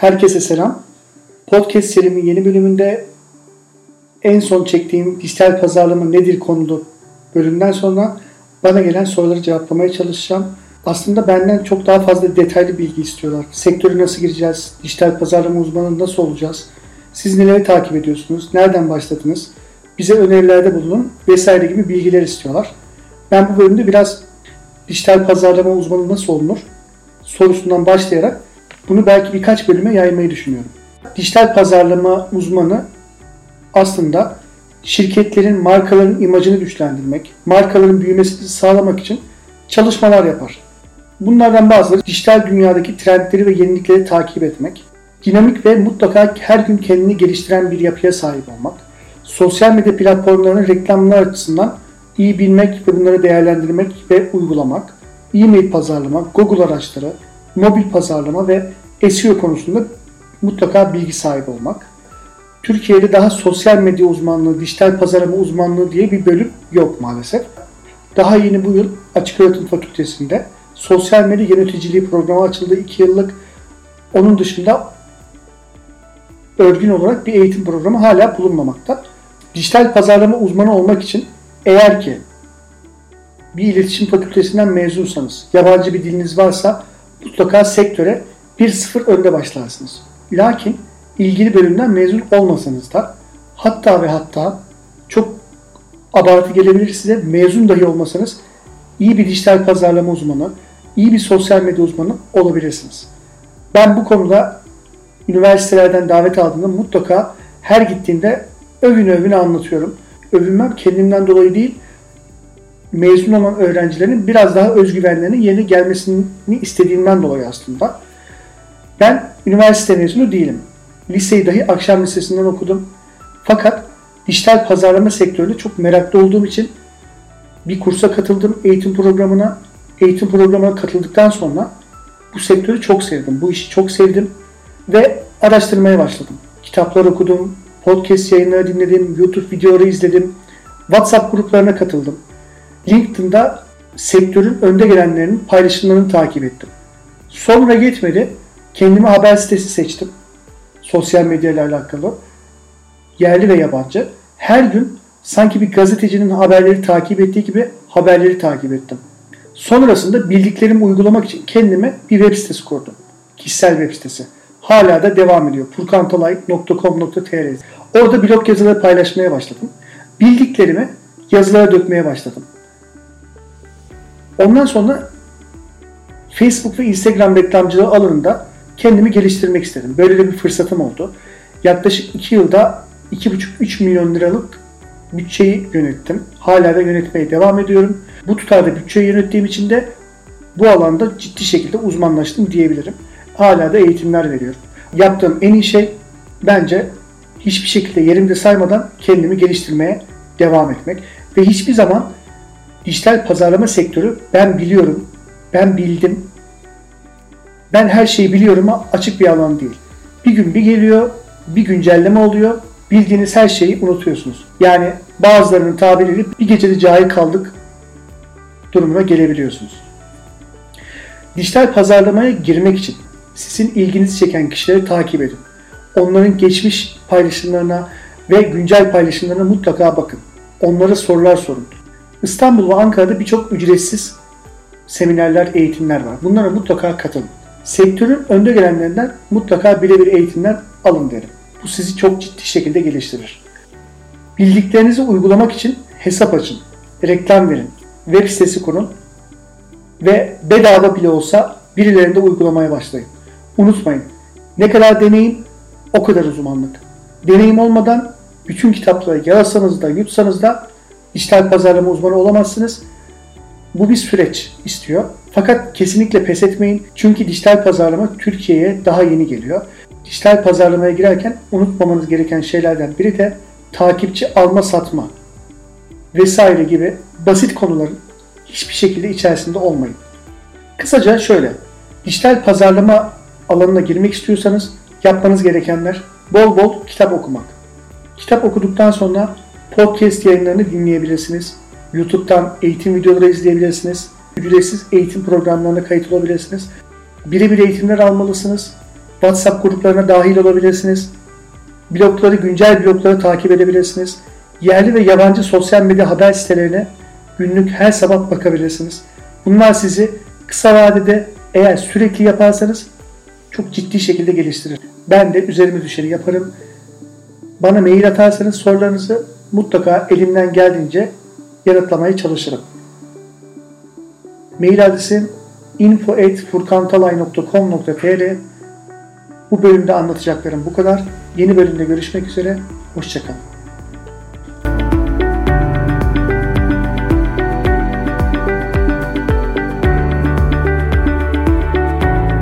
Herkese selam. Podcast serimin yeni bölümünde en son çektiğim dijital pazarlama nedir konulu bölümden sonra bana gelen soruları cevaplamaya çalışacağım. Aslında benden çok daha fazla detaylı bilgi istiyorlar. Sektörü nasıl gireceğiz? Dijital pazarlama uzmanı nasıl olacağız? Siz neleri takip ediyorsunuz? Nereden başladınız? Bize önerilerde bulunun vesaire gibi bilgiler istiyorlar. Ben bu bölümde biraz dijital pazarlama uzmanı nasıl olunur sorusundan başlayarak bunu belki birkaç bölüme yaymayı düşünüyorum. Dijital pazarlama uzmanı aslında şirketlerin, markaların imajını güçlendirmek, markaların büyümesini sağlamak için çalışmalar yapar. Bunlardan bazıları dijital dünyadaki trendleri ve yenilikleri takip etmek, dinamik ve mutlaka her gün kendini geliştiren bir yapıya sahip olmak, sosyal medya platformlarının reklamlar açısından iyi bilmek ve bunları değerlendirmek ve uygulamak, e-mail pazarlama, Google araçları, mobil pazarlama ve SEO konusunda mutlaka bilgi sahibi olmak. Türkiye'de daha sosyal medya uzmanlığı, dijital pazarlama uzmanlığı diye bir bölüm yok maalesef. Daha yeni bu yıl Açık Öğretim Fakültesi'nde sosyal medya yöneticiliği programı açıldı 2 yıllık. Onun dışında örgün olarak bir eğitim programı hala bulunmamakta. Dijital pazarlama uzmanı olmak için eğer ki bir iletişim fakültesinden mezunsanız, yabancı bir diliniz varsa mutlaka sektöre 1-0 önde başlarsınız. Lakin ilgili bölümden mezun olmasanız da hatta ve hatta çok abartı gelebilir size mezun dahi olmasanız iyi bir dijital pazarlama uzmanı, iyi bir sosyal medya uzmanı olabilirsiniz. Ben bu konuda üniversitelerden davet aldığımda mutlaka her gittiğimde övün övün anlatıyorum. Övünmem kendimden dolayı değil, mezun olan öğrencilerin biraz daha özgüvenlerinin yeni gelmesini istediğimden dolayı aslında. Ben üniversite mezunu değilim. Liseyi dahi akşam lisesinden okudum. Fakat dijital pazarlama sektöründe çok meraklı olduğum için bir kursa katıldım eğitim programına. Eğitim programına katıldıktan sonra bu sektörü çok sevdim. Bu işi çok sevdim ve araştırmaya başladım. Kitaplar okudum, podcast yayınları dinledim, YouTube videoları izledim, WhatsApp gruplarına katıldım. LinkedIn'da sektörün önde gelenlerinin paylaşımlarını takip ettim. Sonra yetmedi. Kendime haber sitesi seçtim. Sosyal medya ile alakalı. Yerli ve yabancı. Her gün sanki bir gazetecinin haberleri takip ettiği gibi haberleri takip ettim. Sonrasında bildiklerimi uygulamak için kendime bir web sitesi kurdum. Kişisel web sitesi. Hala da devam ediyor. furkantalay.com.tr Orada blog yazıları paylaşmaya başladım. Bildiklerimi yazılara dökmeye başladım. Ondan sonra Facebook ve Instagram reklamcılığı alanında kendimi geliştirmek istedim. Böyle de bir fırsatım oldu. Yaklaşık 2 yılda 2,5-3 milyon liralık bütçeyi yönettim. Hala da yönetmeye devam ediyorum. Bu tutarda bütçeyi yönettiğim için de bu alanda ciddi şekilde uzmanlaştım diyebilirim. Hala da eğitimler veriyorum. Yaptığım en iyi şey bence hiçbir şekilde yerimde saymadan kendimi geliştirmeye devam etmek. Ve hiçbir zaman dijital pazarlama sektörü ben biliyorum, ben bildim, ben her şeyi biliyorum ama açık bir alan değil. Bir gün bir geliyor, bir güncelleme oluyor, bildiğiniz her şeyi unutuyorsunuz. Yani bazılarının tabiriyle bir gecede cahil kaldık durumuna gelebiliyorsunuz. Dijital pazarlamaya girmek için sizin ilginizi çeken kişileri takip edin. Onların geçmiş paylaşımlarına ve güncel paylaşımlarına mutlaka bakın. Onlara sorular sorun. İstanbul ve Ankara'da birçok ücretsiz seminerler, eğitimler var. Bunlara mutlaka katılın. Sektörün önde gelenlerinden mutlaka birebir eğitimler alın derim. Bu sizi çok ciddi şekilde geliştirir. Bildiklerinizi uygulamak için hesap açın, reklam verin, web sitesi kurun ve bedava bile olsa birilerinde uygulamaya başlayın. Unutmayın, ne kadar deneyim o kadar uzmanlık. Deneyim olmadan bütün kitapları yalasanız da yutsanız da dijital pazarlama uzmanı olamazsınız. Bu bir süreç istiyor. Fakat kesinlikle pes etmeyin. Çünkü dijital pazarlama Türkiye'ye daha yeni geliyor. Dijital pazarlamaya girerken unutmamanız gereken şeylerden biri de takipçi alma satma vesaire gibi basit konuların hiçbir şekilde içerisinde olmayın. Kısaca şöyle, dijital pazarlama alanına girmek istiyorsanız yapmanız gerekenler bol bol kitap okumak. Kitap okuduktan sonra podcast yayınlarını dinleyebilirsiniz. YouTube'dan eğitim videoları izleyebilirsiniz. Ücretsiz eğitim programlarına kayıt olabilirsiniz. Birebir eğitimler almalısınız. WhatsApp gruplarına dahil olabilirsiniz. Blogları, güncel blogları takip edebilirsiniz. Yerli ve yabancı sosyal medya haber sitelerine günlük her sabah bakabilirsiniz. Bunlar sizi kısa vadede eğer sürekli yaparsanız çok ciddi şekilde geliştirir. Ben de üzerime düşeni yaparım. Bana mail atarsanız sorularınızı mutlaka elimden geldiğince yanıtlamaya çalışırım. Mail adresim info.furkantalay.com.tr Bu bölümde anlatacaklarım bu kadar. Yeni bölümde görüşmek üzere. Hoşçakalın.